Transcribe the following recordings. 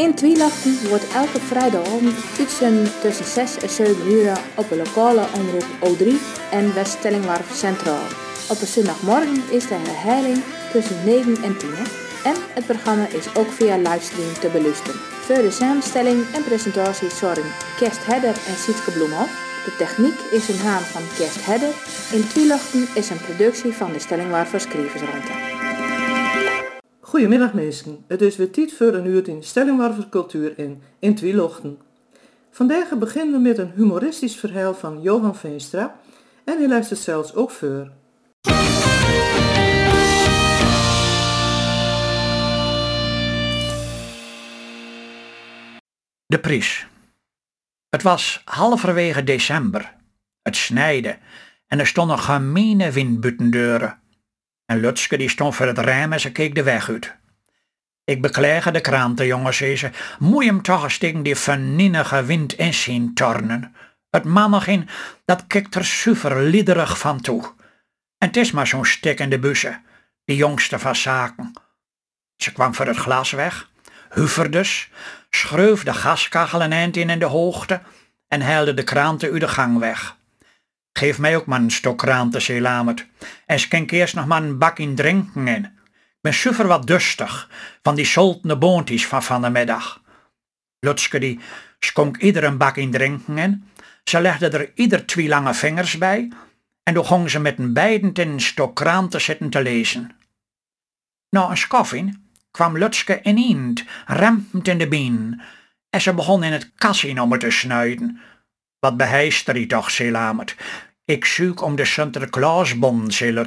In Twielachten wordt elke vrijdagavond uitzenden tussen 6 en 7 uur op de lokale omroep O3 en West-Stellingwarf Centraal. Op een zondagmorgen is de herhaling tussen 9 en 10. En het programma is ook via livestream te beluisteren. Voor de samenstelling en presentatie zorgen Kerst Hedder en Sietke Bloemhoff. De techniek is in haan van Kerst Hedder. In Twielachten is een productie van de Stellingwarf Schrijversruimte. Goedemiddag mensen, het is weer tijd voor een uur in Stellingwarver cultuur in, in Twielochten. Vandaag beginnen we met een humoristisch verhaal van Johan Veenstra en hij luistert zelfs ook voor. De Pries. Het was halverwege december. Het snijde en er stonden gemene windbuttendeuren. En Lutske die stond voor het raam en ze keek de weg uit. Ik beklaag de kranten, jongens, zei ze. Moet hem toch eens tegen die verninnige wind in zien tornen. Het mannegin, dat kijkt er super liederig van toe. En het is maar zo'n stik in de bussen, die jongste van zaken. Ze kwam voor het glas weg, huverdus, schreef de gaskachel een eind in in de hoogte en haalde de kranten uit de gang weg. Geef mij ook maar een stok kranten, zei Lamert, en schenk eerst nog maar een bak in drinken in. Ik ben super wat dustig van die soltene boontjes van van de middag. Lutske die schonk ieder een bak in drinken in. Ze legde er ieder twee lange vingers bij en toen gong ze met een beiden in een stok kranten zitten te lezen. Na een skoffin kwam Lutske ineend, rempend in de been, en ze begon in het kassin om te snuiten. Wat beheister hij toch, zei. Ik zoek om de Sinterklaasbon, zei.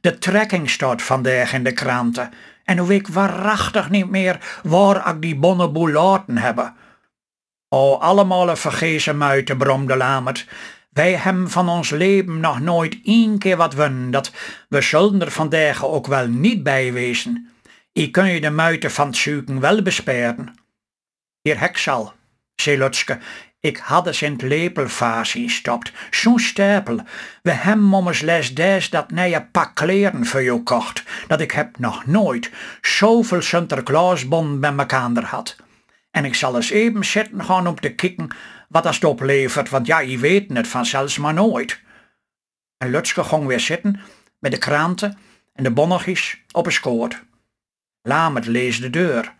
De trekking staat vandaag in de kranten. En hoe ik waarachtig niet meer waar ik die bonneboel laten hebben. O, allemaal een vergezen muiten, bromde Lamert. Wij hebben van ons leven nog nooit één keer wat winnen, dat we zullen er vandaag ook wel niet bij wezen. Ik kun je de muiten van het zoeken wel besperen. Heer Heksal, zei ik had eens in het lepelvaas stopt, zo'n stapel. We hebben mommers les des dat nije pak kleren voor jou kocht, dat ik heb nog nooit zoveel Sinterklaasbon bij mekaar had. En ik zal eens even zitten gaan om te kijken wat het oplevert, want ja, je weet het vanzelfs maar nooit. En Lutske ging weer zitten met de kranten en de bonnetjes op een skoot. Lamert lees de deur.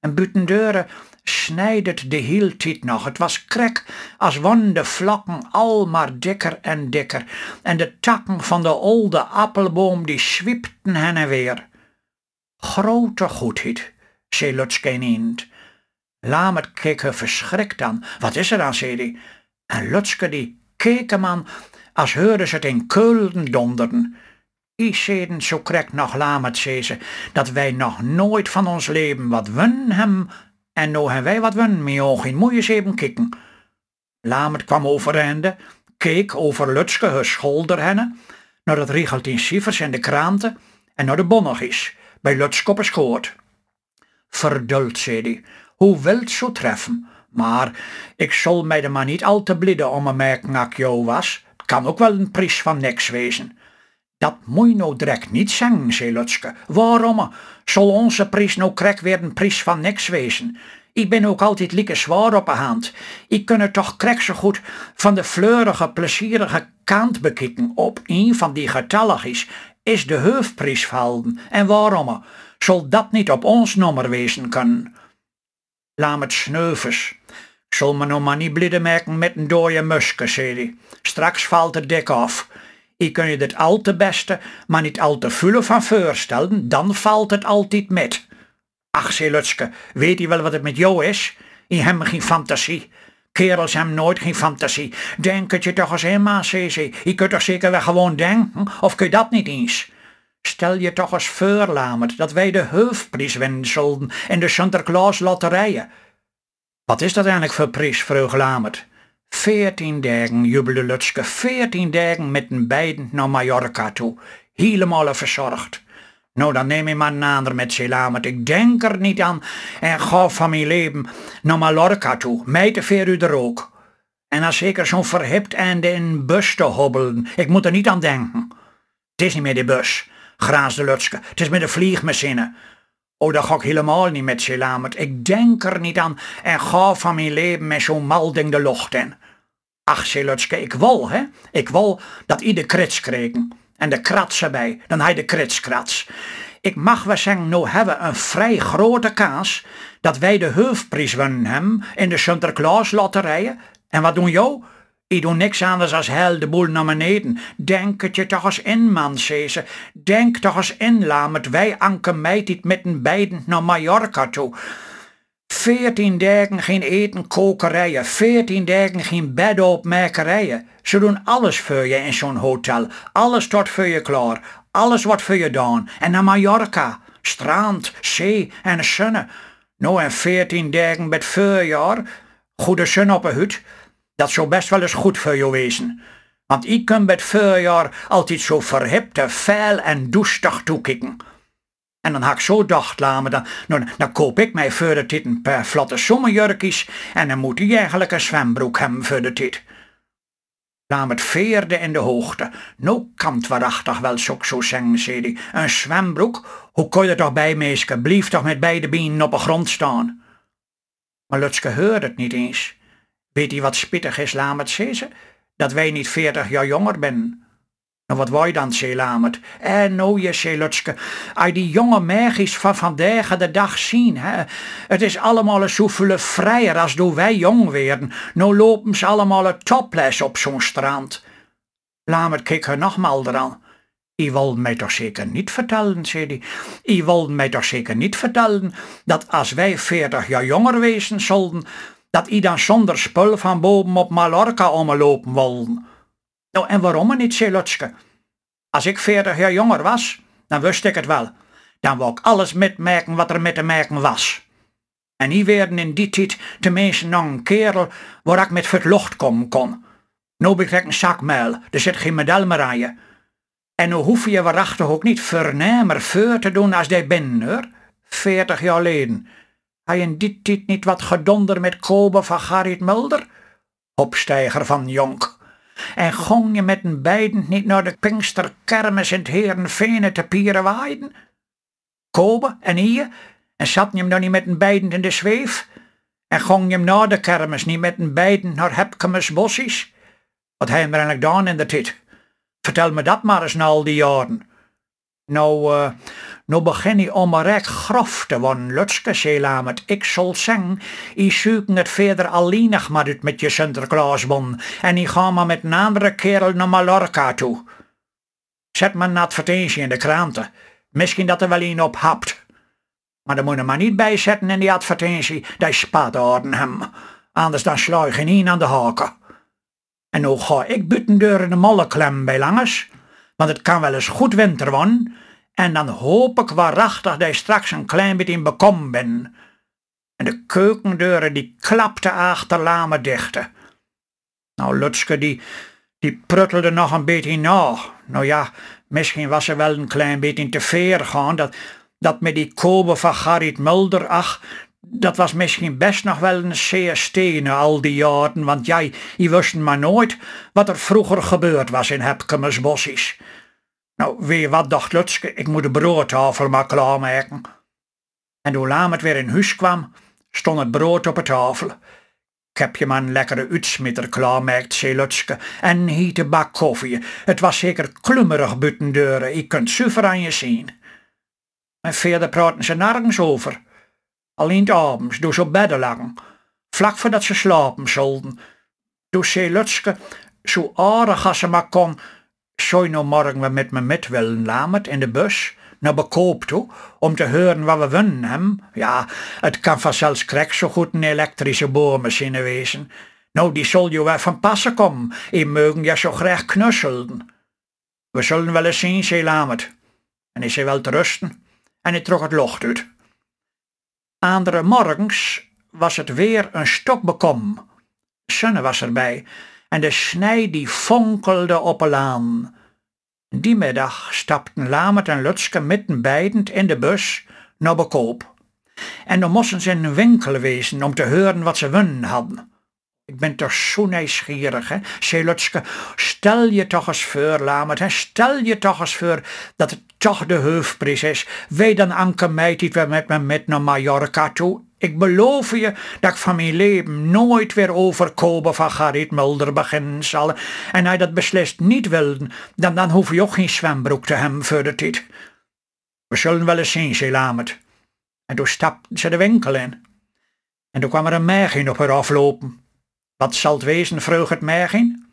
En buiten deuren snijdt de heel tijd nog. Het was krek als wonnen de vlakken al maar dikker en dikker. En de takken van de oude appelboom die zwipten hen en weer. Grote goedheid, zei Lutske ineens. Lamert keek haar verschrikt aan. Wat is er dan, zei hij. En Lutske die keek hem aan als hoorde ze het in keulden donderen. I zeden zo krek nog Lamert, zei ze, dat wij nog nooit van ons leven wat wun hem en nou hebben wij wat mee ogen, moet je eens even kikken. Lamert kwam overende, keek over Lutske haar schouder naar het riegelt in cijfers en de kranten en naar de bonnetjes, bij Lutske op een schoot. Verduld, zei hij, hoe wilt zo treffen, maar ik zal mij er maar niet al te blidden om een merken ik jou was. Het kan ook wel een prijs van niks wezen. Dat moet nou direct niet zeggen, zei. Waarom? Zal onze prijs nou krek weer een prijs van niks wezen? Ik ben ook altijd lieke zwaar op de hand. Ik kan het toch krek zo goed van de fleurige, plezierige kant bekijken. Op een van die getalligjes is de hoofdprijs vallen. En waarom? Zal dat niet op ons nummer wezen kunnen? Laat het sneuvers. Zal me nou maar niet blidden merken met een dode muske, zei hij. Straks valt het dik af. Ik kun je dit al te beste, maar niet al te vullen van voorstellen, dan valt het altijd met. Ach, zei weet je wel wat het met jou is? Je hebt geen fantasie. Kerels hebben nooit geen fantasie. Denk het je toch eens helemaal, zei ze. Je kunt toch zeker wel gewoon denken, of kun je dat niet eens? Stel je toch eens voor, Lamert, dat wij de hoofdprijs winnen zullen in de Sinterklaas lotterijen. Wat is dat eigenlijk voor prijs, vroeg Lamert. Veertien dagen, jubelde Lutske, veertien dagen met een beiden naar Mallorca toe. Helemaal verzorgd. Nou, dan neem je maar een ander met Selamet. Ik denk er niet aan en ga van mijn leven naar Mallorca toe. Mij te ver u er ook. En dan zeker zo'n verhipt einde in bus te hobbelen. Ik moet er niet aan denken. Het is niet meer de bus, graasde Lutske. Het is met de vliegmachine. Oh, dat ga ik helemaal niet met ze Lamert. Ik denk er niet aan en ga van mijn leven met zo'n malding de lucht in. Ach, Silutske, ik wil, hè. Ik wil dat ieder krits kregen. En de krats erbij, dan hij de kritskrats. Ik mag wel zeggen, nou hebben een vrij grote kaas dat wij de hoofdprijs winnen hem in de Sinterklaas lotterijen. En wat doen jou? Ik doe niks anders als hel de boel naar beneden. Denk het je toch eens in, man, ze. Denk toch eens in, Lamert. Wij anken mij dit met een beiden naar Mallorca toe. Veertien dagen geen eten, kokerijen. Veertien dagen geen bedden opmerkerijen. Ze doen alles voor je in zo'n hotel. Alles tot voor je klaar. Alles wordt voor je gedaan. En naar Mallorca. Strand, zee en zonne. Nou en veertien dagen met voorjaar. Goede zon op een hut. Dat zou best wel eens goed voor je wezen. Want ik kan bij het voorjaar altijd zo verhipte, vuil en doestig toekijken. En dan had ik zo dacht, laat dan, dan, dan koop ik mij voor de tit een paar vlotte zomerjurkjes en dan moet hij eigenlijk een zwembroek hebben voor de tit. Laat het veerde in de hoogte. Nou kan het waarachtig wel zo, zo zeggen, zei. Een zwembroek? Hoe kon je toch bij, meeske? Blief toch met beide benen op de grond staan? Maar Lutske hoorde het niet eens. Weet hij wat spittig is, Lamert, zei ze? Dat wij niet veertig jaar jonger ben. Nou, wat wou je dan, zei Lamert? En nou, je, zei Lutske, als die jonge meisjes van vandaag de dag zien, hè, het is allemaal zoveel vrijer als toen wij jong werden. Nou lopen ze allemaal topless op zo'n strand. Lamert keek haar nogmaals eraan. Je wilt mij toch zeker niet vertellen, zei hij. Je wilt mij toch zeker niet vertellen dat als wij veertig jaar jonger wezen zouden, dat i dan zonder spul van boven op Mallorca omlopen wilden. Nou, en waarom niet, zei Lutske? Als ik veertig jaar jonger was, dan wist ik het wel. Dan wou ik alles metmerken wat er met te merken was. En die werden in die tijd tenminste nog een kerel waar ik met verlocht komen kon. Ben ik een zak muil, er zit geen medal meer aan je. En nu hoef je waarachtig ook niet vernemer voor te doen als die binnen, hoor. Veertig jaar geleden. Hij in dit tijd niet wat gedonder met Kobe van Garrit Mulder? Opstijger van Jonk. En gong je met een beiden niet naar de Pinksterkermis in het Herenveen te Pierenwaaien? Kobe en hier? En zat je hem dan niet met een beiden in de zweef? En gong je hem na de kermis niet met een beiden naar Hepkemes bossies? Wat hij hem eigenlijk gedaan in de tijd? Vertel me dat maar eens na al die jaren. Nou, uh, nou begin ik om rek grof te worden, Lutske, zei met Ik zal zeggen, ik zoeken het verder alleenig maar uit met je Sinterklaasbon en ik ga maar met een andere kerel naar Mallorca toe. Zet maar een advertentie in de kranten. Misschien dat er wel een op hapt. Maar dan moet je maar niet bijzetten in die advertentie, dat spaat orden hem. Anders dan sla je geen aan de haken. En nou ga ik buiten deur in de molle klem bij langers want het kan wel eens goed winter worden, en dan hoop ik waarachtig dat je straks een klein beetje in bekom ben. En de keukendeuren die klapten achter lame dichten. Nou, Lutske die, die pruttelde nog een beetje na. Nou ja, misschien was ze wel een klein beetje te veer gaan, dat, dat met die kobe van Garrit Mulder, ach, dat was misschien best nog wel een zeer stenen al die jaren, want jij, je wist maar nooit wat er vroeger gebeurd was in Hepkemes bossies. Nou, wie wat dacht Lutske, ik moet de broodtafel maar klaarmaken. En toen Lamet weer in huis kwam, stond het brood op de tafel. Ik heb je maar een lekkere uitsmitter klaarmaakt, zei Lutske, en hiete bak koffie. Het was zeker klummerig buiten deuren, ik kunt zuiver aan je zien. En verder praten ze nergens over. Alleen het avonds, toen ze op bedden lagen, vlak voordat ze slapen zouden. Toen zei Lutske, zo aardig als ze maar kon, je nou morgen weer met me met willen, Lamert, in de bus? Naar Bekoop toe, om te horen wat we winnen hem? Ja, het kan vanzelfs krek zo goed een elektrische boormachine wezen. Nou, die zal je wel van passen komen. Je mogen je zo graag knusselen. We zullen wel eens zien, zei Lamert. En is hij wel te rusten. En hij trok het locht uit. Andere morgens was het weer een stok bekom. Sunne was erbij en de snij die fonkelde op een laan. Die middag stapten Lamert en Lutske mitten beidend in de bus naar Bekoop. En dan moesten ze in een winkel wezen om te horen wat ze winnen hadden. Ik ben toch zo nieuwsgierig, hè? Zelotske, stel je toch eens voor, Lamert, hè? Stel je toch eens voor dat het toch de hoofdprijs is. Wij dan Anke meid die we met me met naar Mallorca toe. Ik beloof je dat ik van mijn leven nooit weer overkomen van Gerrit Mulder beginnen zal. En hij dat beslist niet wil, dan, dan hoef je ook geen zwembroek te hebben voor de tijd. We zullen wel eens zien, zei. En toen stapte ze de winkel in. En toen kwam er een mergin op haar aflopen. Wat zal het wezen, vroeg het mergin.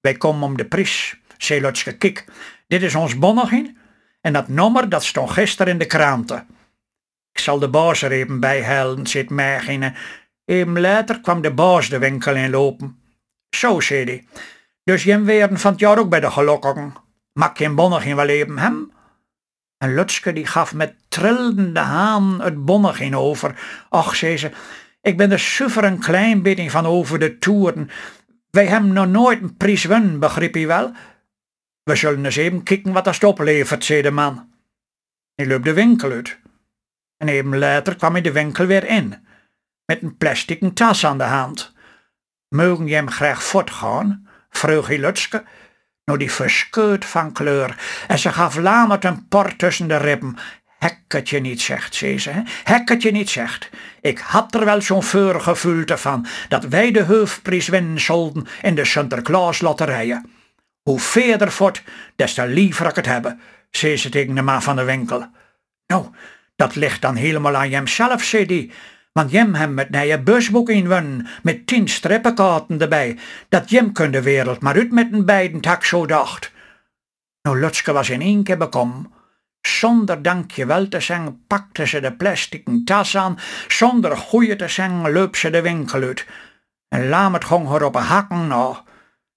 Wij komen om de prijs, zei Lutske. Kijk, dit is ons bonnigin. En dat nummer, dat stond gisteren in de kranten. Ik zal de baas er even bij halen, zit mergin. Even later kwam de baas de winkel inlopen. Zo, zei hij. Dus jem werden van jaar ook bij de gelokkigen. Mak je een bonnigin wel even hem? En Lutske die gaf met trillende haan het bonnigin over. Ach, zei ze, ik ben er suffer een klein beetje van over de toeren. Wij hebben nog nooit een prijs won, begrijp je wel? We zullen eens even kijken wat dat oplevert, zei de man. Hij liep de winkel uit. En even later kwam hij de winkel weer in, met een plastic tas aan de hand. Mogen je hem graag voortgaan? vroeg hij Lutske. Nou, die verscheurd van kleur, en ze gaf Lamert een port tussen de ribben. Je niet zegt, zei ze. Hek je niet zegt. Ik had er wel zo'n voor gevoel van dat wij de hoofdprijs winnen zouden in de Sinterklaas-lotterijen. Hoe verder voort, des te liever ik het hebben, zei ze tegen de man van de winkel. Nou, dat ligt dan helemaal aan jemzelf, zei die. Want jem hem met nije busboek inwon, met tien strippenkaarten erbij, dat jem kun de wereld maar uit met een beiden tak zo dacht. Nou, Lutske was in één keer bekom. Zonder dankjewel te zeggen pakte ze de plastic tas aan, zonder goeie te zeggen loop ze de winkel uit. En Lamert ging haar op een hakken na.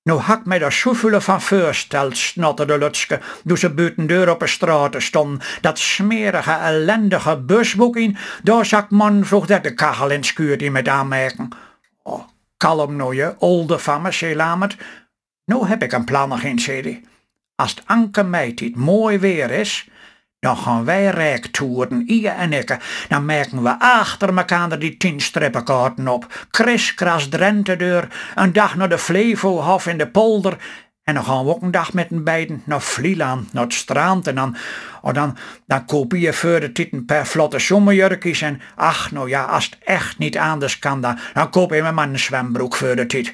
Nu hak mij daar zoveel van voorsteld, snotterde Lutske, toen ze buiten deur op de straat stond. Dat smerige, ellendige busboek in, daar zak man vroeg dat de kachel in schuurt in met aanmerken. Oh, kalm nou je, olde van me, zei Lamert. Nu heb ik een plan nog in, zei Als het Anke meid dit mooi weer is, dan gaan wij rijk toeren, Ije en ik. Dan merken we achter elkaar die tien strippenkaarten op. Kriskras Drenthe deur, een dag naar de Flevohof in de polder. En dan gaan we ook een dag met een beiden naar Vlieland, naar het strand. En dan, oh dan, koop je voor de titen per vlotte zomerjurkjes. En ach, nou ja, als het echt niet anders kan, dan, dan koop je me maar een zwembroek voor de tit.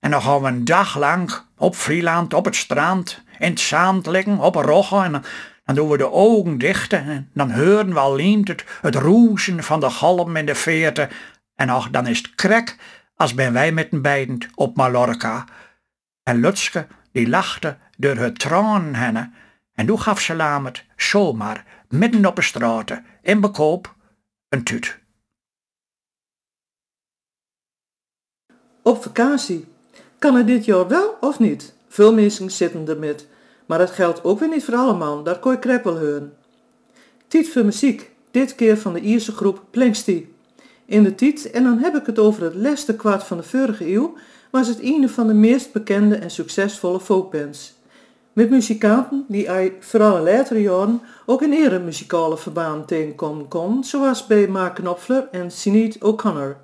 En dan gaan we een dag lang op Vlieland, op het strand, in het zand liggen, op een roggen. En doen we de ogen dicht en dan horen we alleen het, het roezen van de galm in de veerte. En ach, dan is het krek als ben wij met een beiden op Mallorca. En Lutske, die lachte door het tranen henne. En toen gaf ze Lamert zomaar midden op de straat in bekoop een tuut. Op vakantie. Kan het dit jaar wel of niet? Veel mensen zitten er met maar dat geldt ook weer niet voor allemaal, dat kon je krep wel horen. Tiet voor muziek, dit keer van de Ierse groep Planksty. In de tiet, en dan heb ik het over het laatste kwart van de vorige eeuw, was het een van de meest bekende en succesvolle folkbands. Met muzikanten die hij vooral in latere jaren ook in ere muzikale verbaan tegenkomen kon, zoals bij Mark Knopfler en Sinead O'Connor.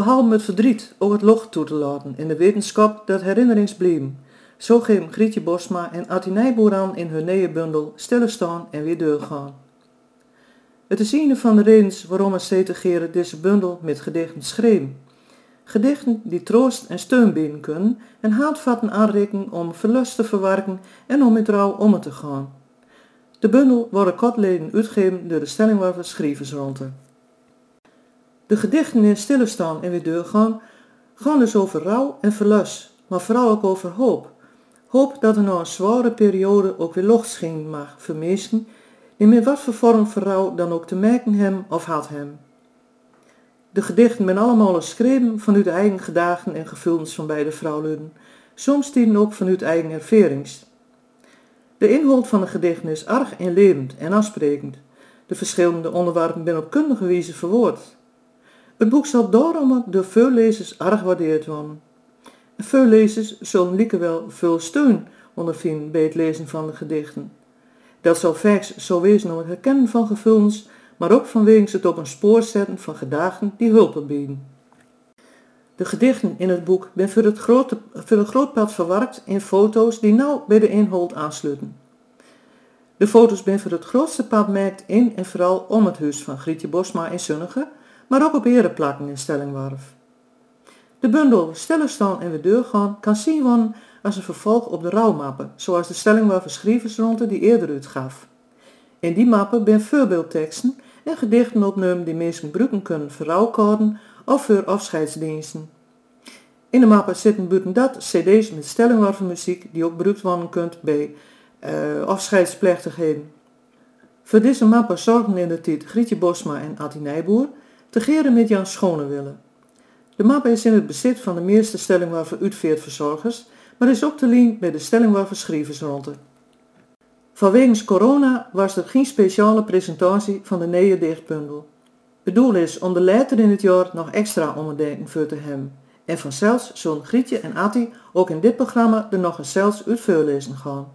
Behalve het verdriet ook het loch toe te laten in de wetenschap dat herinnerings bleven. Zo geven Grietje Bosma en Attie Nijboer aan in hun nieuwe bundel Stille staan en weer doorgaan. Het is een van de redenen waarom een Geren deze bundel met gedichten schreef. Gedichten die troost en steun bieden kunnen en haatvatten aanrekenen om verlust te verwerken en om met rouw om te gaan. De bundel wordt kortleden uitgegeven door de Stellingwerver Schrijversronde. De gedichten in stille staan en weer doorgaan gaan dus over rouw en verlust, maar vooral ook over hoop. Hoop dat er na een zware periode ook weer lochtschijn mag vermeesten, in met wat voor vorm van rouw dan ook te merken hem of had hem. De gedichten zijn allemaal geschreven vanuit de eigen gedachten en gevoelens van beide vrouwen, soms dienen ook vanuit eigen ervarings. De inhoud van de gedichten is erg inlevend en afsprekend. De verschillende onderwerpen zijn op kundige wijze verwoord. Het boek zal daarom door veel lezers erg waardeerd worden. En veel lezers zullen lieke wel veel steun ondervinden bij het lezen van de gedichten. Dat zal vaak zo wezen om het herkennen van gevoelens, maar ook vanwege het op een spoor zetten van gedachten die hulp bieden. De gedichten in het boek zijn voor, het grote, voor een groot pad verwerkt in foto's die nauw bij de inhoud aansluiten. De foto's zijn voor het grootste pad merkt in en vooral om het huis van Grietje Bosma in Sunnige, maar ook op ereplakken in Stellingwarf. De bundel Stille staan en weer doorgaan kan zien worden als een vervolg op de rouwmappen, zoals de Stellingwarfer schrijversronde die eerder uitgaf. In die mappen zijn voorbeeldteksten en gedichten opnemen die mensen gebruiken kunnen voor rouwkaarten of voor afscheidsdiensten. In de mappen zitten buiten dat cd's met stellingwarven muziek die ook gebruikt worden kunt bij uh, afscheidsplechtigheden. Voor deze mappen zorgden in de tijd Grietje Bosma en Atti Nijboer te geren met Jan Schonewille. De map is in het bezit van de meeste stellingwarven uitveerdverzorgers, maar is ook te lien bij de stellingwarven schrijversronde. Vanwege corona was er geen speciale presentatie van de nieuwe dichtbundel. Het doel is om de later in het jaar nog extra onderdenken voor te hebben. En vanzelfs zullen Grietje en Atti ook in dit programma er nog eens zelfs uit voorlezen gaan.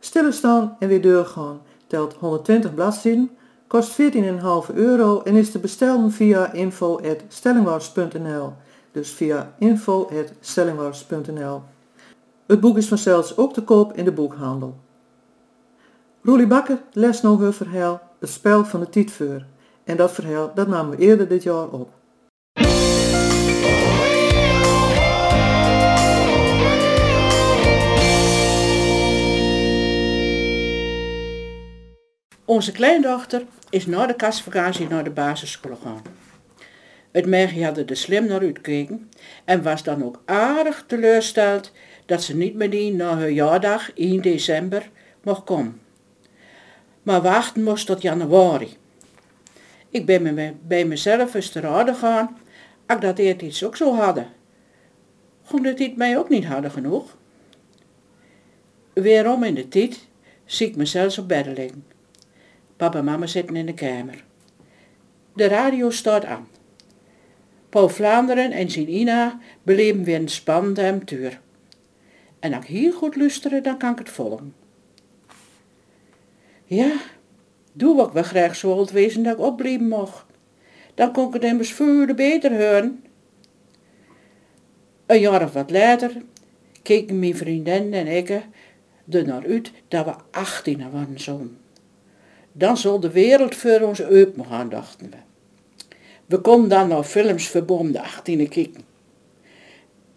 Stille staan en weer doorgaan telt 120 bladzijden, kost 14,5 euro en is te bestellen via info.stellingwars.nl. Dus via info.stellingwars.nl. Het boek is vanzelfs ook te koop in de boekhandel. Roelie Bakker les nog een verhaal, het spel van de tietveur. En dat verhaal dat namen we eerder dit jaar op. Onze kleindochter is na de kastvakantie naar de basisschool gegaan. Het meisje had er slim naar uitgekeken en was dan ook aardig teleurgesteld dat ze niet meteen na haar jaardag 1 december mocht komen. Maar wachten moest tot januari. Ik ben me bij mezelf eens te raden gaan, ik dat iets ook zo hadden. Gewoon dat dit mij ook niet hadden genoeg. Weerom in de tijd zie ik mezelf op bed liggen. Papa en mama zitten in de kamer. De radio staat aan. Paul Vlaanderen en zijn Ina beleven weer een spannende avontuur. En als ik hier goed luisteren, dan kan ik het volgen. Ja, doe wat we graag zo oud wezen dat ik opblijven mocht. Dan kon ik het immers veel beter horen. Een jaar of wat later keken mijn vriendin en ik er naar uit dat we 18 waren zo'n. Dan zal de wereld voor ons open gaan, dachten we. We konden dan naar films verbonden 18 kijken.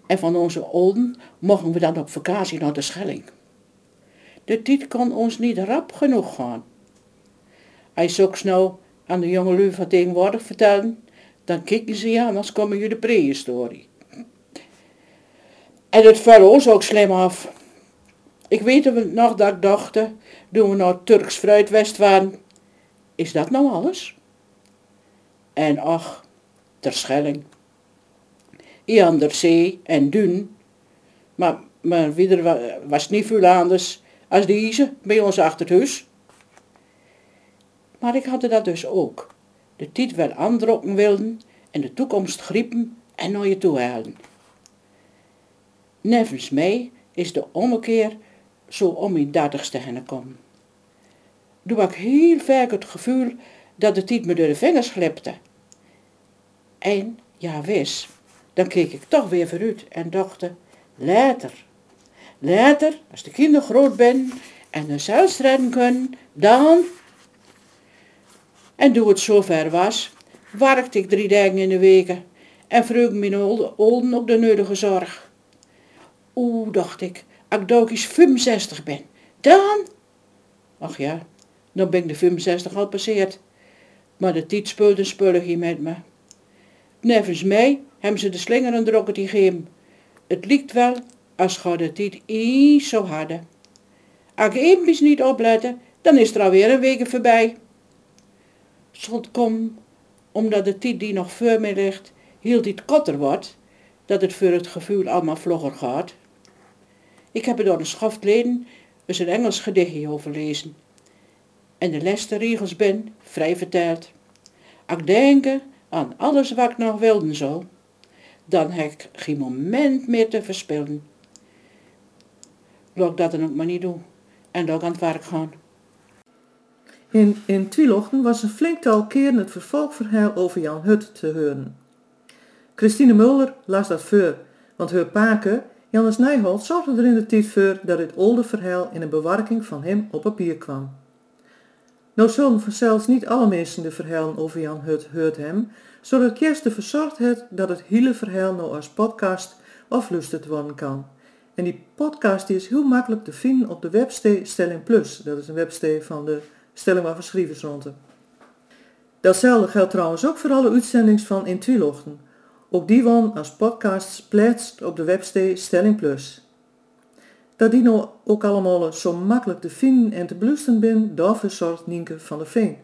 En van onze olden mochten we dan op vakantie naar de Schelling. De tijd kon ons niet rap genoeg gaan. Hij zou nou aan de jonge lui van tegenwoordig vertellen, dan kijken ze ja, anders komen jullie de prehistorie. En het viel ons ook slim af. Ik weet nog dat ik dacht, doen we naar Turks fruitwest waren. Is dat nou alles? En ach, Terschelling. Zee en Dun. Maar, maar wieder was niet veel anders als deze bij ons achter het huis. Maar ik had dat dus ook. De tijd wel aandrokken wilden en de toekomst griepen en naar je toe halen. Nevens mij is de ommekeer zo om in dertigste heen komen. Doe ik heel vaak het gevoel dat de tijd me door de vingers glipte. En Ja, wis. Dan keek ik toch weer vooruit en dacht, later. Later, als de kinderen groot ben en de zelfs redden kunnen, dan... En toen het zover was, werkte ik drie dagen in de weken en vroeg mijn olden ook de nodige zorg. Oeh, dacht ik, ik ook eens 65 ben, dan... Ach ja, dan ben ik de 65 al passeerd. Maar de tijd speelt een spulligje met me. Nevens mij hebben ze de slinger en drokken die gegeven. Het lijkt wel als de tijd iets zo hadden. Als ik even niet opletten, dan is er alweer een week voorbij. Zult kom, omdat de tijd die nog voor mij ligt, heel dit korter wordt, dat het voor het gevoel allemaal vlogger gaat. Ik heb er door een schaftleden eens een Engels gedichtje over lezen. En de laatste regels ben, vrij verteld. Als ik denk aan alles wat ik nog wilde zo, dan heb ik geen moment meer te verspillen. Laat ik dat dan ook maar niet doen. En ook aan het werk gaan. In, in Twilochten was een flinktal keren het vervolgverhaal over Jan Hut te horen. Christine Muller las dat voor, want haar pake, Jannes Nijholt, zorgde er in de tijd voor dat het oude verhaal in een bewerking van hem op papier kwam. Nou zullen vanzelfs niet alle mensen de verhalen over Jan Hut heurt hem, zodat Kirsten verzorgd het dat het hele verhaal nou als podcast aflusterd worden kan. En die podcast is heel makkelijk te vinden op de webstee Stelling Plus. Dat is een webstee van de Stelling waar Verschrievers rond. Datzelfde geldt trouwens ook voor alle uitzendings van In Twilochten. Ook die worden als podcasts plaatst op de webstee Stelling Plus. Dat die nou ook allemaal zo makkelijk te vinden en te beluisteren zijn, daarvoor zorgt Nienke van der Veen.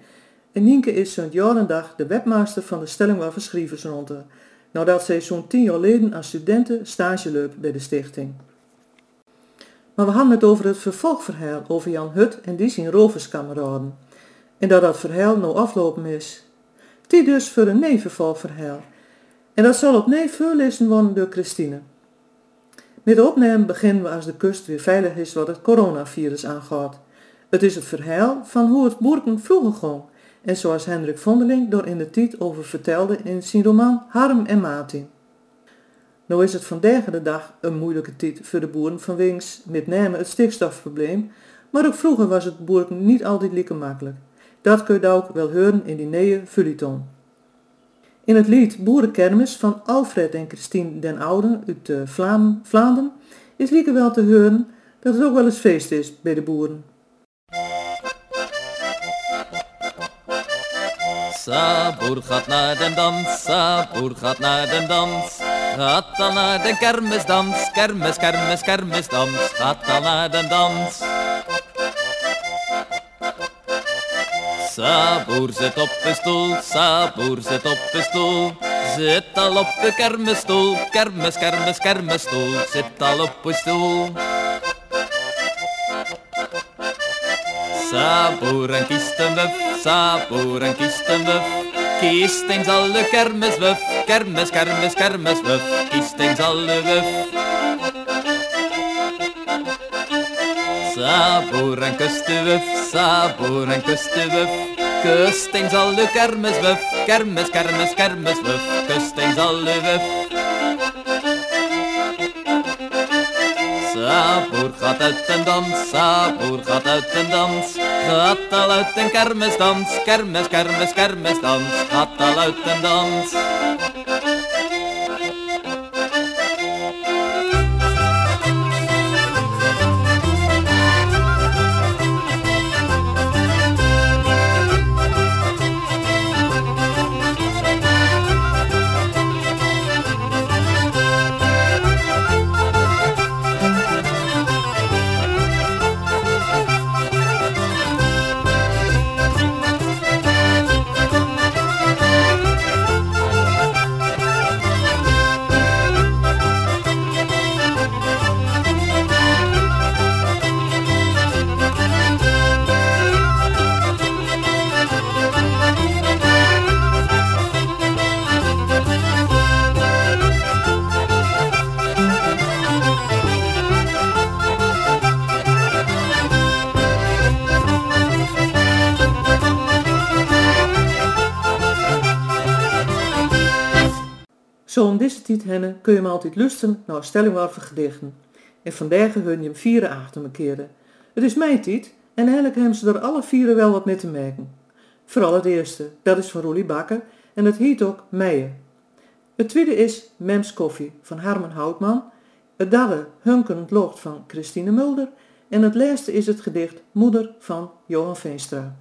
En Nienke is zo'n jaar en dag de webmaster van de Stelling waar Verschrievers rond. Nadat zij zo'n tien jaar geleden als studenten stage bij de stichting. Maar we hadden het over het vervolgverhaal over Jan Hut en die zijn roverskameraden. En dat dat verhaal nou aflopen is. Die dus voor een nevenvervolgverhaal. En dat zal opnieuw voorlezen worden door Christine. Met de opname beginnen we als de kust weer veilig is wat het coronavirus aangaat. Het is het verhaal van hoe het boerken vroeger ging. En zoals Hendrik Vondeling door in de tijd over vertelde in zijn roman Harm en Martin. Nou is het vandaag de dag een moeilijke tijd voor de boeren vanwege met name het stikstofprobleem, maar ook vroeger was het boeren niet altijd lekker makkelijk. Dat kun je ook wel horen in die nieuwe feuilleton. In het lied Boerenkermis van Alfred en Christine den Oude uit uh, Vlaanderen is lieke wel te horen dat het ook wel eens feest is bij de boeren. Saboer gaat naar den dans, Saboer gaat naar den dans. Gaat dan naar de kermisdans, kermis, kermis, kermisdans. Gaat dan naar den dans. Saboer zit op een stoel, Saboer zit op een stoel. Zit al op de kermisstoel, kermis, kermis, kermisstoel. Zit al op een stoel. Saboer en kistenwuf, Saboer en kistenwuf. Kiest eens alle kermiswuf, kermis, kermis, kermiswuf. Kiest eens alle wuf. Saboer en kustenwuf, Saboer en kustenwuf. Kust eens alle kermiswuf, kermis, kermis, kermiswuf. Kust eens alle wuf. Saboer gaat uit en dans, Saboer gaat uit en dans. Gaat al uit een kermisdans, kermis, kermis, kermisdans. Gaat al uit en dans. Zo om deze tijd hennen kun je hem altijd lusten naar stellingwarve gedichten. En vandaag hun je hem vieren achter me keren. Het is mijn tijd en eigenlijk hebben ze er alle vieren wel wat mee te maken. Vooral het eerste, dat is van Roelie Bakker en het heet ook Meijen. Het tweede is Mems Koffie van Harmen Houtman. Het derde Hunkerend Locht van Christine Mulder. En het laatste is het gedicht Moeder van Johan Veenstra.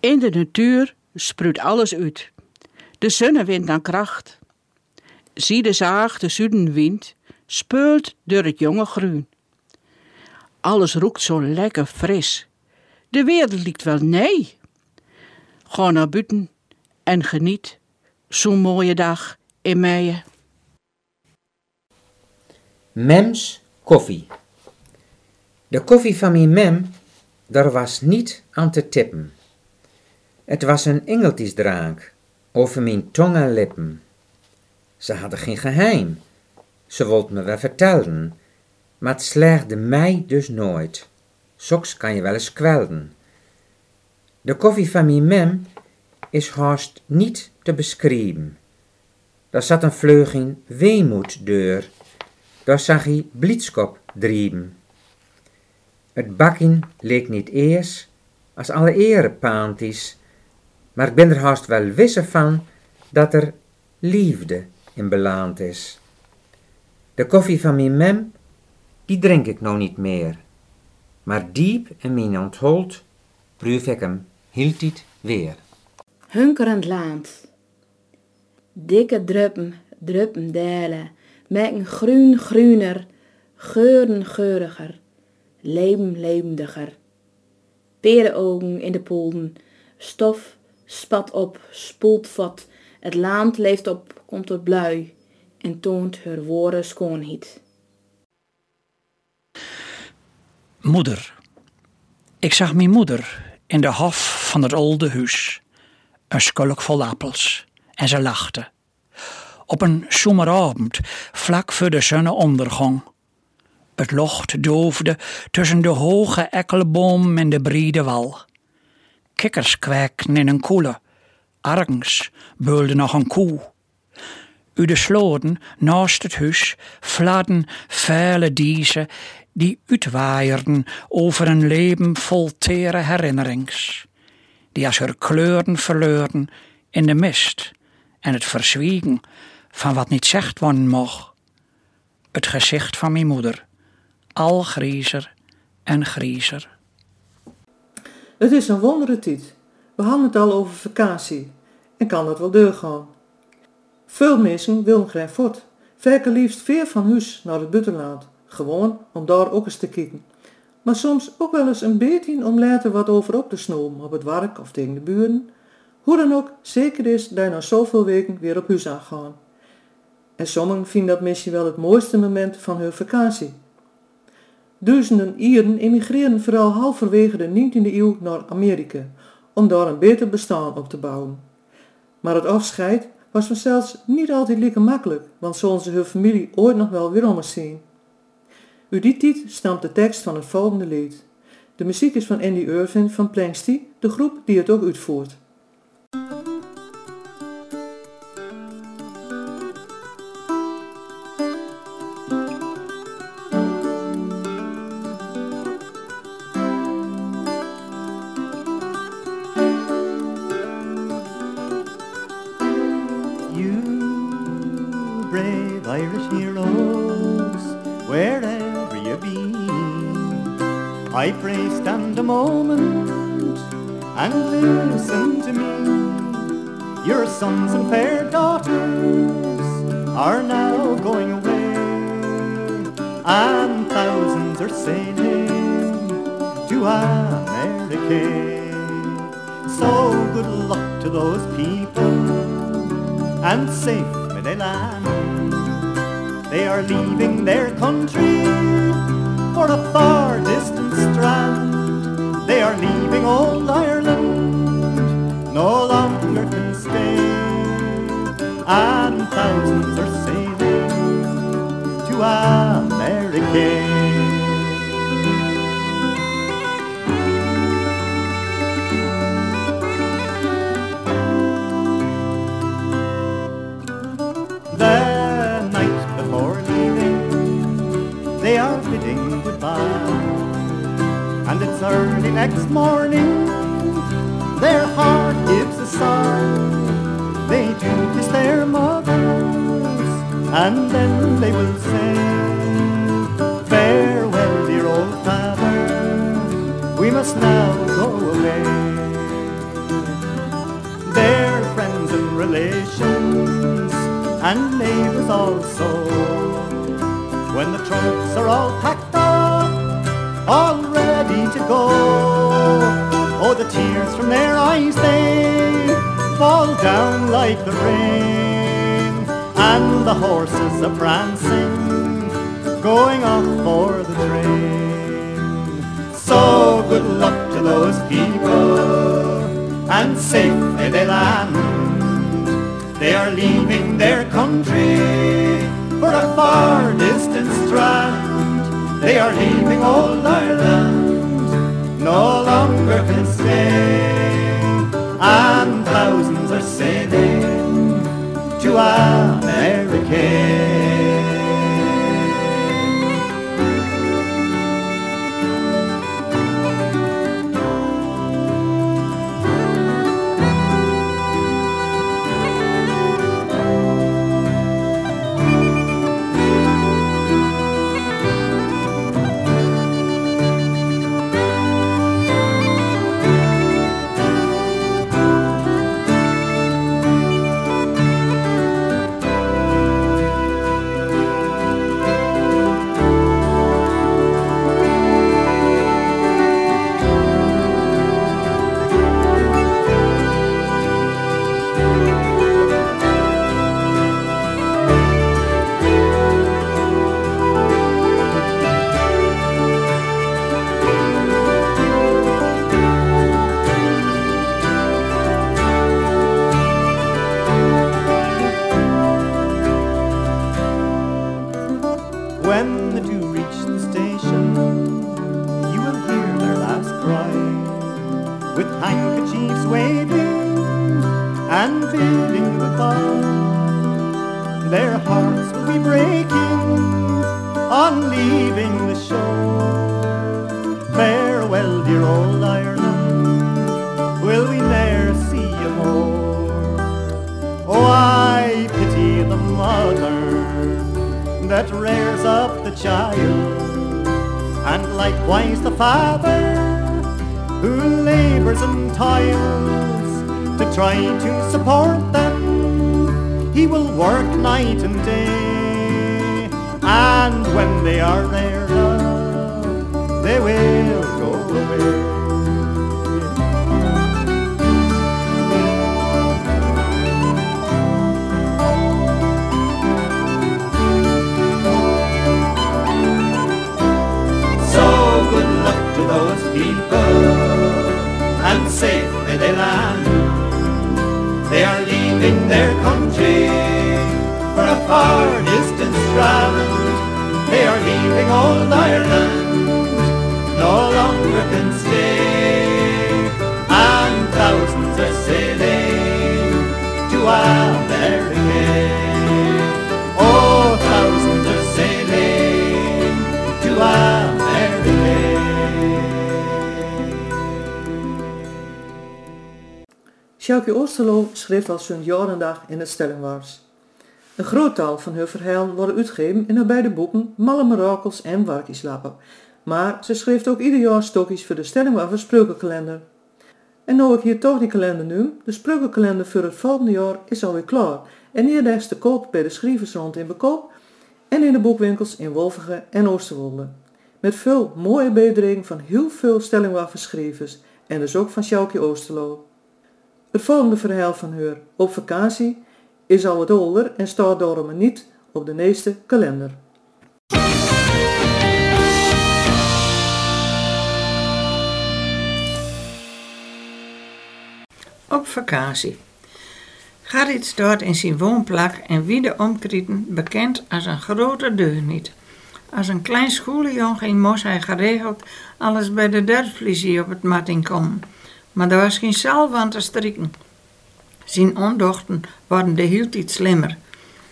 In de natuur spruit alles uit. De zonne wint aan kracht. Zie de zaag de zuidenwind speult door het jonge groen. Alles roekt zo lekker fris. De wereld lijkt wel nee. Ga naar buiten en geniet. Zo'n mooie dag in mei. Mems koffie. De koffie van mijn mem, daar was niet aan te tippen. Het was een engeltjesdrank over mijn tong en lippen. Ze hadden geen geheim. Ze wilde me wel vertellen, maar het mij dus nooit. Soks kan je wel eens kwelden. De koffie van mijn mem is haast niet te beschrijven. Daar zat een vleuging weemoed deur. Daar zag hij blietskop drieven. Het bakkin leek niet eerst als alle erepaanties, maar ik ben er haast wel wisse van dat er liefde in beland is. De koffie van mijn mem, die drink ik nou niet meer. Maar diep in mijn onthold proef ik hem hield weer. Hunkerend land. Dikke druppen, druppen delen, maken groen groener, geuren geuriger, leven levendiger. Perenogen in de polden, stof spat op, spoelt vat, het land leeft op, komt tot blui en toont haar woorden schoonheid. Moeder. Ik zag mijn moeder in de hof van het oude huis. Een skulk vol appels. En ze lachte. Op een zomeravond, vlak voor de zonneondergang. Het locht doofde tussen de hoge ekkelboom en de brede wal. Kikkers kwakten in een koele. Argens beulde nog een koe. U de sloten naast het huis fladden vuile diezen die uitwaaierden over een leven vol tere herinnerings, die als haar kleuren verleurden in de mist en het verzwiegen van wat niet zegt worden mocht. Het gezicht van mijn moeder, al griezer en griezer. Het is een wondere tijd. We hadden het al over vakantie. En kan dat wel doorgaan. Veel mensen willen graag voort. Liefst veer van huis naar het buitenland. Gewoon om daar ook eens te kijken. Maar soms ook wel eens een beetje om later wat over op te snoemen op het werk of tegen de buren. Hoe dan ook, zeker is dat je na zoveel weken weer op huis aangaan. En sommigen vinden dat misschien wel het mooiste moment van hun vakantie. Duizenden Ieren emigreren vooral halverwege de 19e eeuw naar Amerika, om daar een beter bestaan op te bouwen. Maar het afscheid was vanzelfs niet altijd lekker makkelijk, want zullen ze hun familie ooit nog wel weer om eens zien. Uit die tijd stamt de tekst van het volgende lied. De muziek is van Andy Irvin van Planksty, de groep die het ook uitvoert. Brave Irish heroes, wherever you be, I pray stand a moment and listen to me. Your sons and fair daughters are now going away, and thousands are sailing to America. So good luck to those people and safe may they land. They are leaving their country for a far distant strand. They are leaving old Ireland, no longer can stay. And thousands are sailing to America. Early next morning, their heart gives a sigh. They do kiss their mothers, and then they will say, Farewell, dear old father, we must now go away. Their friends and relations, and neighbors also, when the trunks are all packed up, all go. Oh, the tears from their eyes, they fall down like the rain, and the horses are prancing, going off for the train. So good luck to those people, and safe may they land. They are leaving their country for a far distant strand. They are leaving old Ireland, no longer can stay. And thousands are sailing to America. Their hearts will be breaking on leaving the shore. Farewell, dear old Ireland, will we ne'er see you more? Oh, I pity the mother that rears up the child, and likewise the father who labors and toils to try to support them. He will work night and day, and when they are there, they will go away. Their country for a far distant strand. They are leaving old Ireland, no longer can stay, Sjoukje Oosterlo schreef al zo'n jarendag in het Stellingwars. Een groot taal van haar verhalen worden uitgegeven in haar beide boeken Malle Mirakels en Warkieslappen. Maar ze schreef ook ieder jaar stokjes voor de Stellingwarver Spreukenkalender. En nou ik hier toch die kalender nu, de Spreukenkalender voor het volgende jaar is alweer klaar. En hier te koop bij de schrijversrond in Bekoop en in de boekwinkels in Wolvige en Oosterwolde. Met veel mooie bedringen van heel veel Stellingwarver schrijvers en dus ook van Sjoukje Oosterlo. Het volgende verhaal van haar op vakantie is al wat ouder en staat daarom niet op de meeste kalender. Op vakantie. Gerrit staat in zijn woonplak en wie de omkrieten bekend als een grote deugniet. Als een klein schooljongen moest hij geregeld alles bij de dorpspolitie op het mat inkomen. Maar er was geen salve aan te strikken. Zijn ondochten worden de hield iets slimmer.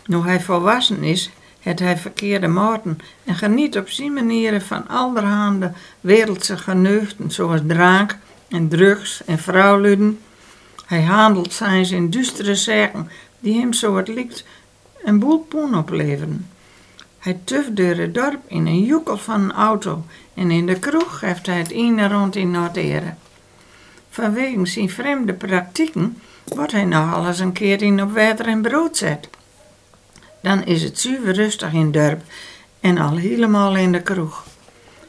Nu hij volwassen is, het hij verkeerde maten en geniet op zijn manieren van allerhande wereldse geneugten zoals drank en drugs en vrouwluden. Hij handelt zijn in duistere zaken die hem zo het likt een boel poen opleveren. Hij tuft door het dorp in een joekel van een auto en in de kroeg geeft hij het ene rond in noteren. Vanwege zijn vreemde praktijken wordt hij nog alles een keer in op water en brood zet. Dan is het zuiver rustig in het dorp en al helemaal in de kroeg.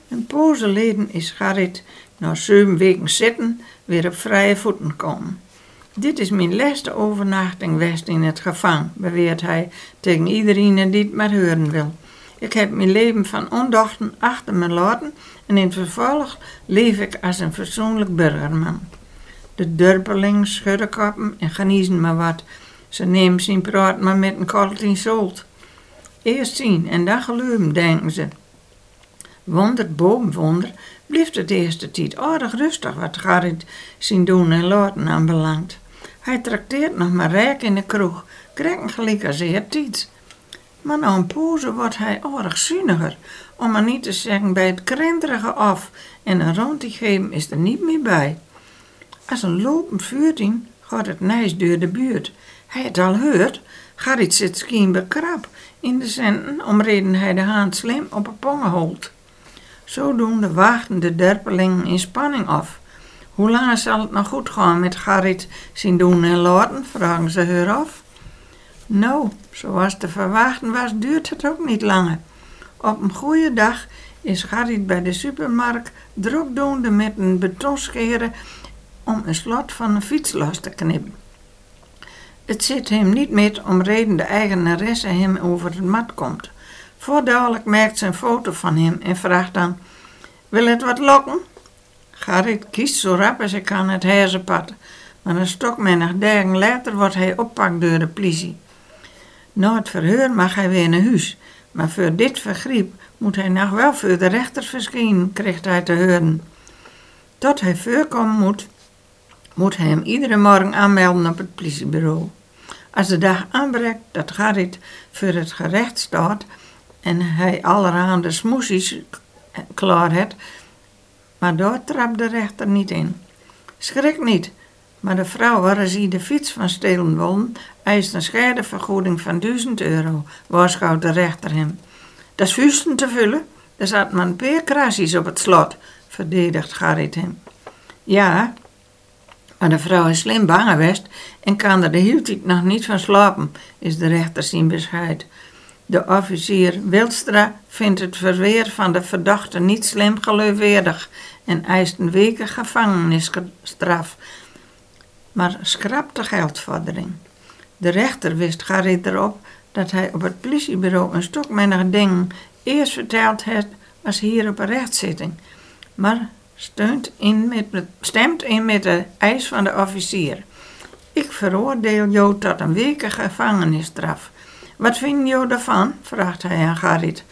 Een poos geleden is Gerrit na zeven weken zitten weer op vrije voeten komen. Dit is mijn laatste overnachting west in het gevang, beweert hij tegen iedereen die het maar horen wil. Ik heb mijn leven van ondachten achter me laten en in vervolg leef ik als een fatsoenlijk burgerman. De dorpelingen schudden kappen en geniezen maar wat. Ze nemen zijn praat maar met een kalt in zolt. Eerst zien en dan geloven, denken ze. Wonder boven wonder blijft het eerste tijd aardig rustig wat Gerrit zijn doen en laten aanbelangt. Hij trakteert nog maar rijk in de kroeg, krijgt gelijk als tijd. Maar na een poze wordt hij aardig zuiniger, om maar niet te zeggen bij het krenterige af en een rondje geven is er niet meer bij. Als een lopend vuurtien gaat het nijs door de buurt. Hij het al hoort, Gerrit zit schijnbaar krap in de centen om reden hij de haan slim op een pongen holt. Zodoende wachten de derpelingen in spanning af. Hoe lang zal het nog goed gaan met Gerrit zijn doen en laten, vragen ze haar af. Nou, zoals te verwachten was, duurt het ook niet langer. Op een goede dag is Gerrit bij de supermarkt drukdoende met een betonscheren om een slot van een fiets los te knippen. Het zit hem niet met om reden de eigenaresse hem over het mat komt. Voordadelijk merkt ze een foto van hem en vraagt dan: Wil het wat lokken? Gerrit kiest zo rap als hij kan het herzenpad, maar een stokmenig dagen later wordt hij oppakt door de politie. Na het verheur mag hij weer naar huis, maar voor dit vergriep moet hij nog wel voor de rechter verschijnen, krijgt hij te horen. Tot hij voorkomen moet, moet hij hem iedere morgen aanmelden op het politiebureau. Als de dag aanbreekt dat Gerrit voor het gerecht staat en hij allerhande smoesies klaar heeft, maar daar trapt de rechter niet in. Schrik niet, maar de vrouw waar ze de fiets van stelen won, eist een schadevergoeding van 1000 euro, waarschuwt de rechter hem. Dat is vuisten te vullen, er zat maar een krasjes op het slot, verdedigt Gerrit hem. Ja, maar de vrouw is slim bang geweest en kan er de hele tijd nog niet van slapen, is de rechter zien bescheid. De officier Wilstra vindt het verweer van de verdachte niet slim geloofwaardig en eist een weken gevangenisstraf, maar schrapt de geldvordering. De rechter wist Gerrit erop dat hij op het politiebureau een stuk minder dingen eerst verteld had als hier op een rechtszitting, maar steunt in met, stemt in met de eis van de officier. Ik veroordeel jou tot een weken gevangenisstraf. Wat vind je daarvan? vraagt hij aan Gerrit.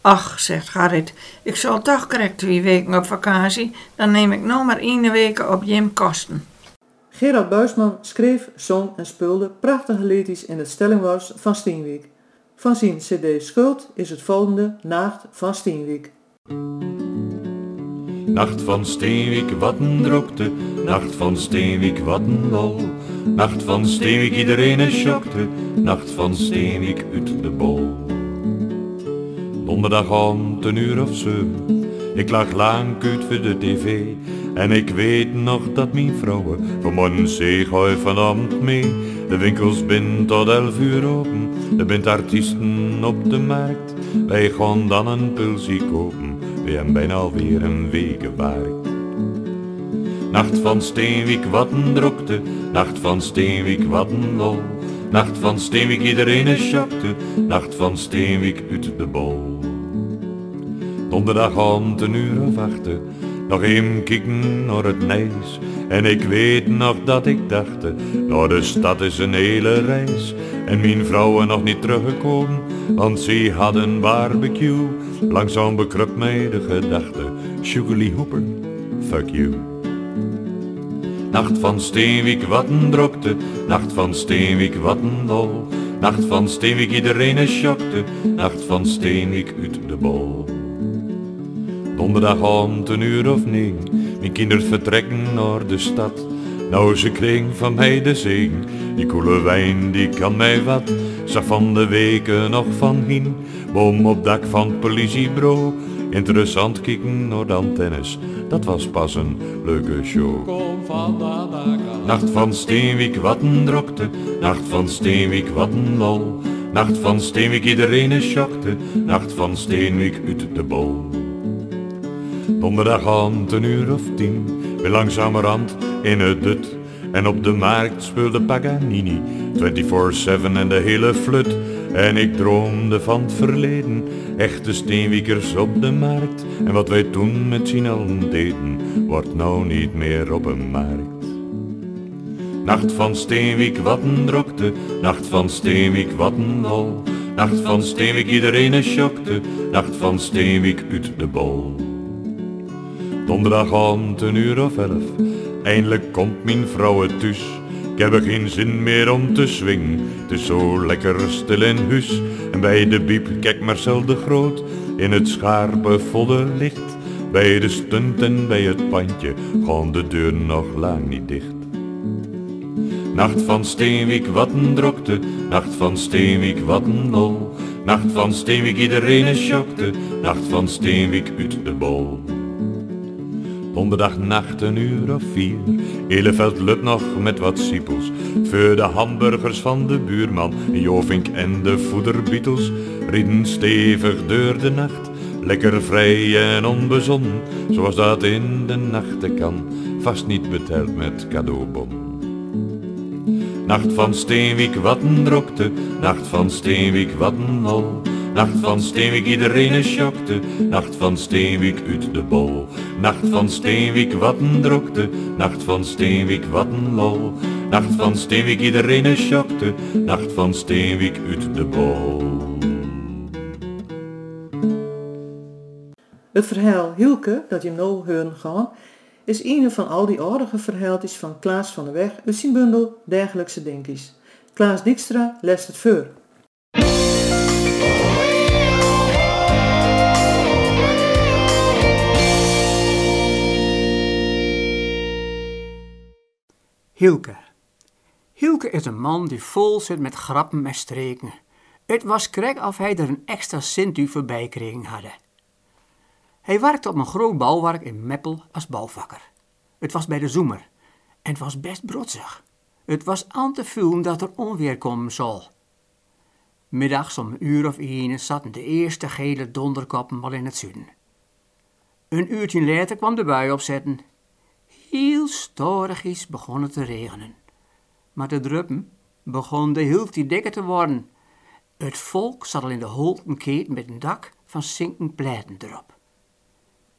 Ach, zegt Gerrit, ik zal toch correct twee weken op vakantie, dan neem ik nog maar één week op Jim kosten. Gerard Buisman schreef, zong en speelde prachtige liedjes in het Stellingwars van Steenwijk. Van zijn cd Schuld is het volgende Nacht van Steenwijk. Nacht van Steenwijk, wat een drokte, nacht van Steenwijk, wat een lol. Nacht van Steenwijk, iedereen is schokte, nacht van Steenwijk uit de bol. Donderdag om een uur of zo, ik lag lang uit voor de tv. En ik weet nog dat mijn vrouwen vanmorgen gooi vanavond mee. De winkels zijn tot elf uur open, er bent artiesten op de markt. Wij gaan dan een pulsie kopen we hebben bijna alweer een week gewerkt. Nacht van Steenwijk, wat een drokte, nacht van Steenwijk, wat een lol. Nacht van Steenwijk, iedereen is schokte, nacht van Steenwijk uit de bol. Donderdag om een uur of acht, nog even kijken naar het nijs. En ik weet nog dat ik dacht, nou de stad is een hele reis. En mijn vrouwen nog niet teruggekomen, want ze hadden barbecue. Langzaam bekrupt mij de gedachte, Sugarly Hooper, fuck you. Nacht van Steenwijk, wat een drokte, nacht van Steenwijk, wat een dol. Nacht van Steenwijk, iedereen is schokte, nacht van Steenwijk uit de bol. Donderdagavond een uur of negen, mijn kinderen vertrekken naar de stad. Nou ze kring van mij de zegen, die koele wijn die kan mij wat. Zag van de weken nog van hien, boom op dak van het politiebureau. Interessant kijken naar de antennes, dat was pas een leuke show. Nacht van Steenwijk, wat een drokte, nacht van Steenwijk, wat een lol. Nacht van Steenwijk, iedereen is schokte, nacht van Steenwijk uit de bol. Donderdagavond een uur of tien, weer langzamerhand in het dut. En op de markt speelde Paganini, 24-7 en de hele flut. En ik droomde van het verleden, echte steenwiekers op de markt. En wat wij toen met z'n allen deden, wordt nou niet meer op een markt. Nacht van Steenwijk, wat een drokte, nacht van Steenwijk, wat een lol. Nacht van Steenwijk, iedereen is schokte, nacht van Steenwijk uit de bol. Donderdagavond een uur of elf, eindelijk komt mijn vrouw thuis. Ik heb er geen zin meer om te swingen, het is zo lekker stil in huis. En bij de biep kijkt Marcel de Groot in het scherpe volle licht. Bij de stunt en bij het pandje gaan de deuren nog lang niet dicht. Nacht van Steenwijk, wat een drokte, nacht van Steenwijk, wat een lol. Nacht van Steenwijk, iedereen is schokte, nacht van Steenwijk uit de bol. Donderdag nacht een uur of vier, Eleveld lut nog met wat siepels. Voor de hamburgers van de buurman, Jovink en de voederbietels, rieden stevig door de nacht. Lekker vrij en onbezonnen, zoals dat in de nachten kan, vast niet beteld met cadeaubon. Nacht van Steenwijk, wat een drokte, nacht van Steenwijk, wat een lol. Nacht van Steenwijk, iedereen schokte, nacht van Steenwijk uit de bol. Nacht van Steenwijk, wat een drokte, nacht van Steenwijk, wat een lol. Nacht van Steenwijk, iedereen schokte, nacht van Steenwijk uit de bol. Het verhaal Hielke, dat je nou horen gaan, is een van al die aardige verhaaltjes van Klaas van der Weg uit zijn Dergelijkse Dinkies. Klaas Dijkstra leest het voor. Hielke. Hielke is een man die vol zit met grappen en streken. Het was krek of hij er een extra cent u voorbij kregen hadden. Hij werkte op een groot bouwwerk in Meppel als bouwvakker. Het was bij de zoemer en het was best brotsig. Het was aan te voelen dat er onweer komen zal. Middags om een uur of één zaten de eerste gele donderkoppen al in het zuiden. Een uurtje later kwam de bui opzetten. Heel storigjes begon het te regenen. Maar de druppen begon de dikker te worden. Het volk zat al in de holten keet met een dak van zinken pleiten erop.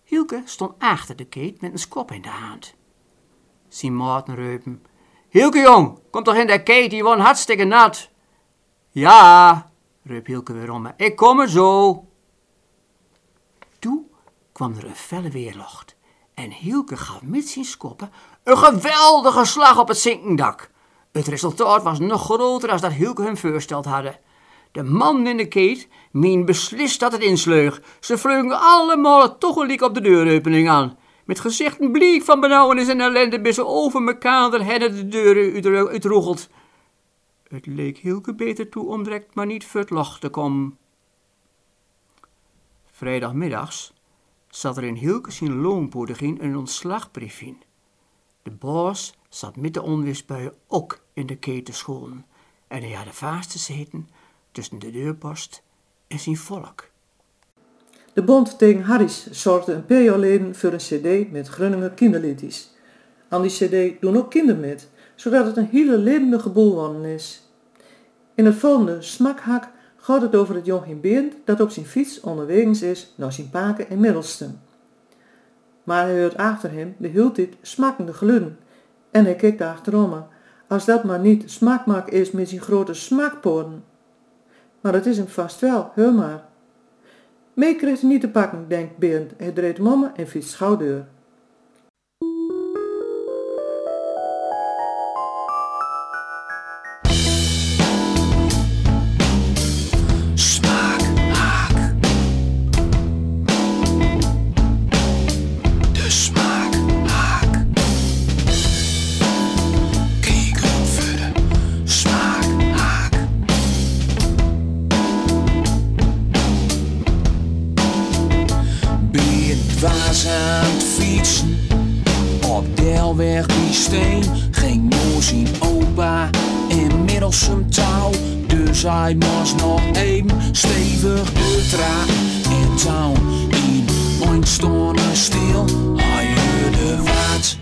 Hielke stond achter de keet met een skop in de hand. Zijn maten reupen. Hielke jong, kom toch in de keet, die wordt hartstikke nat. Ja, riep Hielke weer om. Ik kom er zo. Toen kwam er een felle weerlocht en Hielke gaf met zijn skoppen een geweldige slag op het zinkendak. Het resultaat was nog groter dan dat Hielke hem voorsteld hadden. De man in de keet meen beslist dat het insleug. Ze vlogen allemaal tegelijk op de deuropening aan. Met gezichten bleek van benauwenis en ellende bis ze over mekaar hadden de deuren uitroegeld. Het leek Hielke beter toe om direct maar niet voor het loch te komen. Vrijdagmiddags zat er in Hielke zijn loonpoediging een ontslagbrief in. De baas zat met de onweersbuien ook in de keten scholen en hij had vast gezeten tussen de deurpost en zijn volk. De Bond tegen Harris zorgde een paar voor een cd met Groninger kinderliedjes. Aan die cd doen ook kinderen met, zodat het een hele levendige boel is. In het volgende smakhak gaat het over het jongetje Berend dat op zijn fiets onderwegens is naar zijn paken in Middelstum. Maar hij hoort achter hem de tijd smakkende geluiden En hij kijkt achterom als dat maar niet smaakmak is met zijn grote smaakporen. Maar het is hem vast wel, heur maar. Mee krijgt hij niet te pakken, denkt Berend. Hij hem om en fietst schouwdeur. Op Delweg die steen ging moe zien opa inmiddels een touw. Dus hij moest nog even stevig de tra in touw. In mijn stil, hij hoorde wat,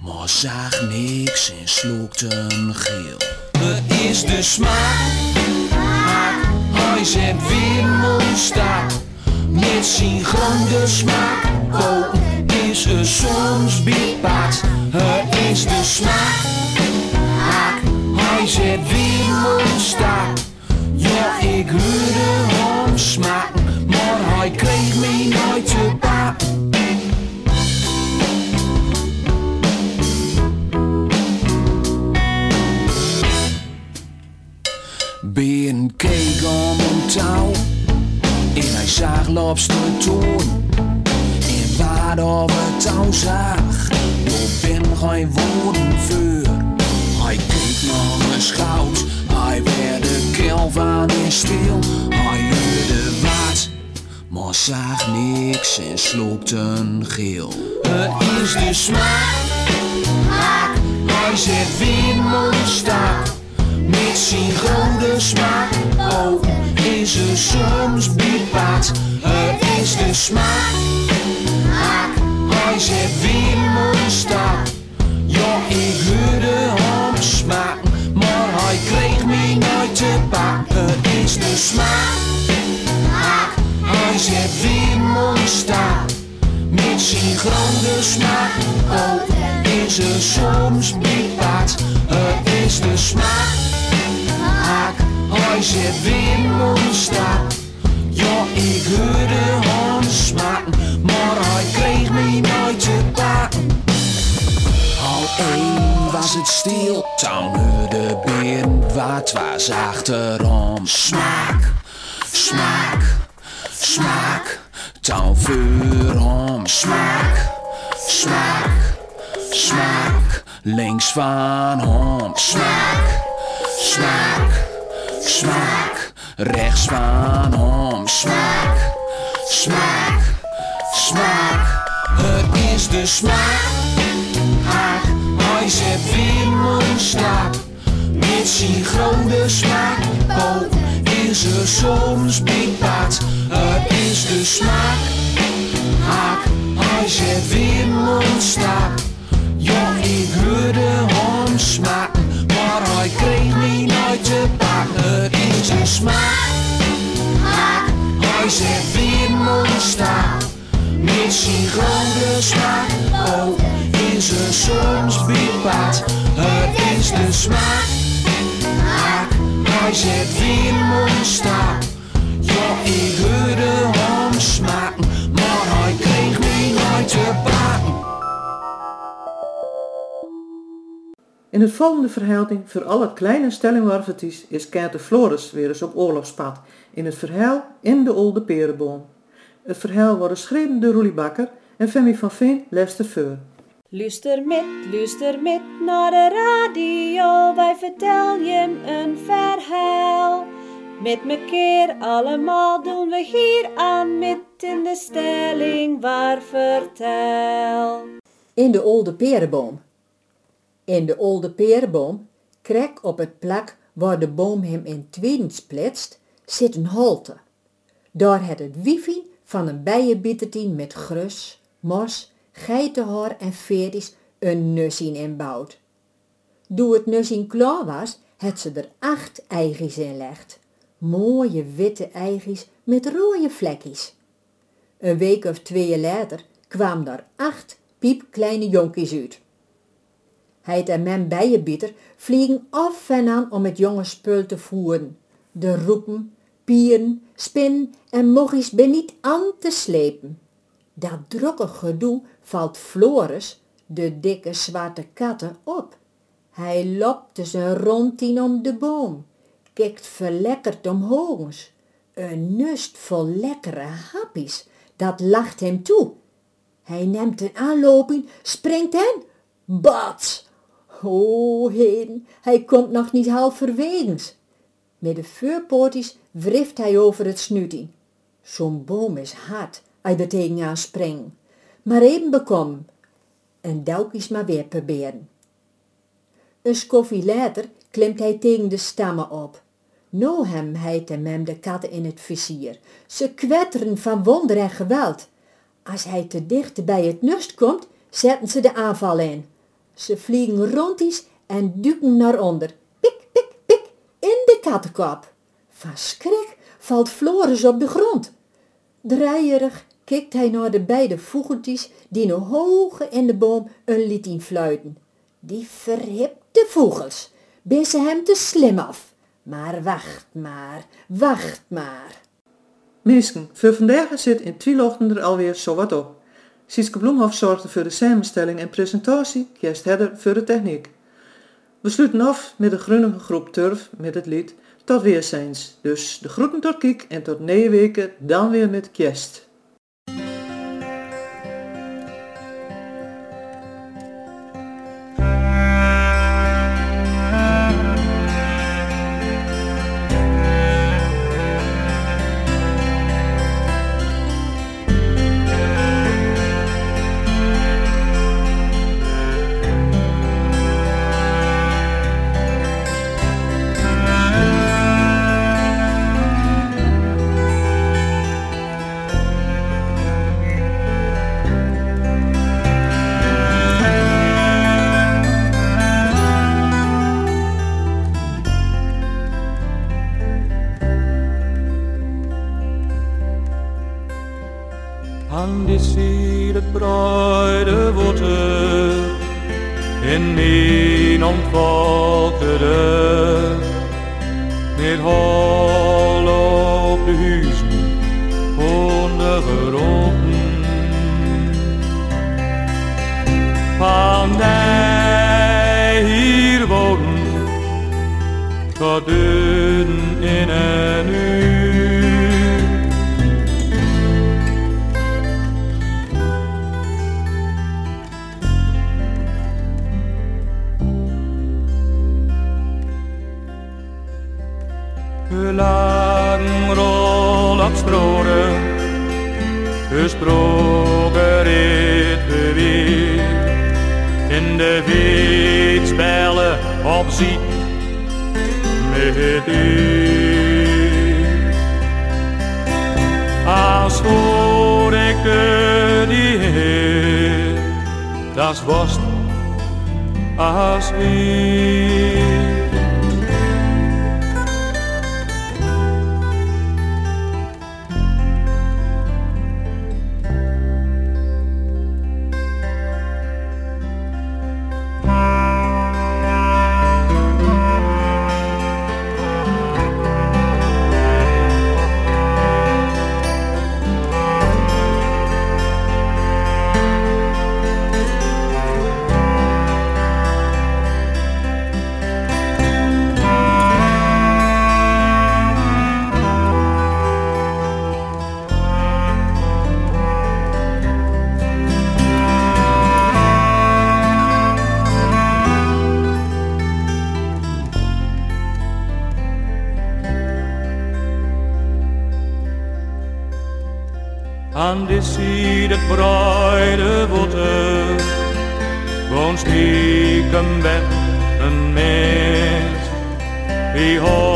maar zag niks en slokte een geel. Het is de smaak, hij zet weer een stap. Met zijn grote smaak, is er soms bietpaard. Het is de smaak, hij zet weer een stap. Ja, ik hoorde hem smaken, maar hij kreeg me nooit te pakken. Ben keek om een touw en hij zag lobster toon. En waar of het touw zag, nog ben geen woorden voor. Hij keek naar mijn schout, hij werd de keel van in stil. Hij hoorde wat, maar zag niks en slokte een geel. Het is de smaak, hij zet weer een stap. Met zijn grote smaak, oh, is er soms bietpaard. Het is de smaak, hij zet weer een stap. Ja, ik hoorde hem smaken, maar hij kreeg me nooit te pakken. Het is de smaak, hij zet weer een stap. Met zijn grote smaak, oh, is er soms bietpaard. Het is de smaak, hij zet weer een stap. Ja, ik hoorde Één was het stil, toen hoorde Ben wat was achterom. Smaak, smaak, smaak, toen vuur om. Smaak, smaak, smaak, links van hem. Smaak, smaak, smaak, rechts van hem. Smaak, smaak, smaak, het is de smaak. Hij zet weer een stap. Met zijn grote smaak, oh, is er soms bietpaard. Het is de smaak. Haak, hij zet weer stap. Ja, ik hoorde hem smaken, maar hij kreeg me nooit te pakken. Het is de smaak. Haak, hij zet weer stap. Met zijn grote smaak, oh, is er soms bietpaard. Het is de smaak. Hij zet weer een stap. Ja, ik hoorde hem smaken, maar hij kreeg me nooit te. In het volgende verhelding voor alle kleine stellingwarverties is Kente Floris weer eens op oorlogspad in het verhaal In de Olde Perenboom. Het verhaal wordt geschreven door Roelie Bakker en Femi van Veen leest het voor. Luister met, luister met naar de radio, wij vertel je een verhaal. Met mekaar allemaal doen we hier aan met in de stelling waar vertel. In de oude perenboom. In de oude perenboom, krek op het plak waar de boom hem in tweeden splitst, zit een holte. Daar het het wifi van een bijenbietertien met grus, mos, geitenhaar en veertjes een nussien inbouwd. Doe het nussien klaar was, het ze er acht eitjes in legt. Mooie witte eitjes met rode vlekjes. Een week of twee later kwamen daar acht piepkleine jonkies uit. Heid en men bijenbieter vliegen af en aan om het jonge spul te voeren. De roepen, pieren, spin en mochies ben niet aan te slepen. Dat drokke gedoe valt Floris, de dikke zwarte katten, op. Hij loopt zijn rondtien om de boom, kijkt verlekkerd omhoogs. Een nust vol lekkere happies, dat lacht hem toe. Hij neemt een aanloping, springt en bats! O heen, hij komt nog niet halverwegens. Met de vuurpoortjes wrift hij over het snuiting. Zo'n boom is hard, hij er tegenaan springt. Maar even bekom. En telkens maar weer proberen. Een skoffie later klimt hij tegen de stammen op. Nou hem heit mem de katten in het vizier. Ze kwetteren van wonder en geweld. Als hij te dicht bij het nest komt, zetten ze de aanval in. Ze vliegen rondjes en duiken naar onder. Pik, pik, pik, in de kattenkop. Van schrik valt Floris op de grond. Draaierig kijkt hij naar de beide vogeltjes die nog hoog in de boom een lied in fluiten. Die verhipte vogels, ben ze hem te slim af. Maar wacht maar, wacht maar. Meesken, voor vandaag zit in Twielochten er alweer zo wat op. Sietske Bloemhof zorgde voor de samenstelling en presentatie, Kerst Hedder voor de techniek. We sluiten af met de grunnige groep Turf met het lied Tot weerziens. Dus de groeten tot Kiek en tot negen weken dan weer met Kerst. Lang rol op sproren, gesproken rit weer. In de fietsbellen op ziet met u. Als voor ik de die heer, das was als wie. Die